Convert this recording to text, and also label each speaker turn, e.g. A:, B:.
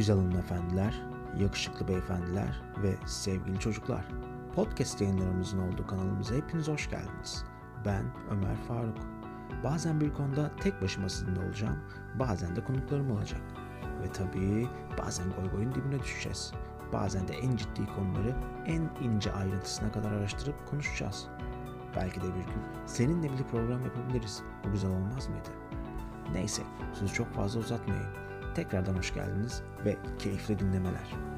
A: Güzel hanımefendiler, yakışıklı beyefendiler ve sevgili çocuklar. Podcast yayınlarımızın olduğu kanalımıza hepiniz hoş geldiniz. Ben Ömer Faruk. Bazen bir konuda tek başıma sizinle olacağım, bazen de konuklarım olacak. Ve tabii bazen goy goyun dibine düşeceğiz. Bazen de en ciddi konuları en ince ayrıntısına kadar araştırıp konuşacağız. Belki de bir gün seninle bir program yapabiliriz. Bu güzel olmaz mıydı? Neyse, sizi çok fazla uzatmayayım. Tekrardan hoş geldiniz ve keyifli dinlemeler.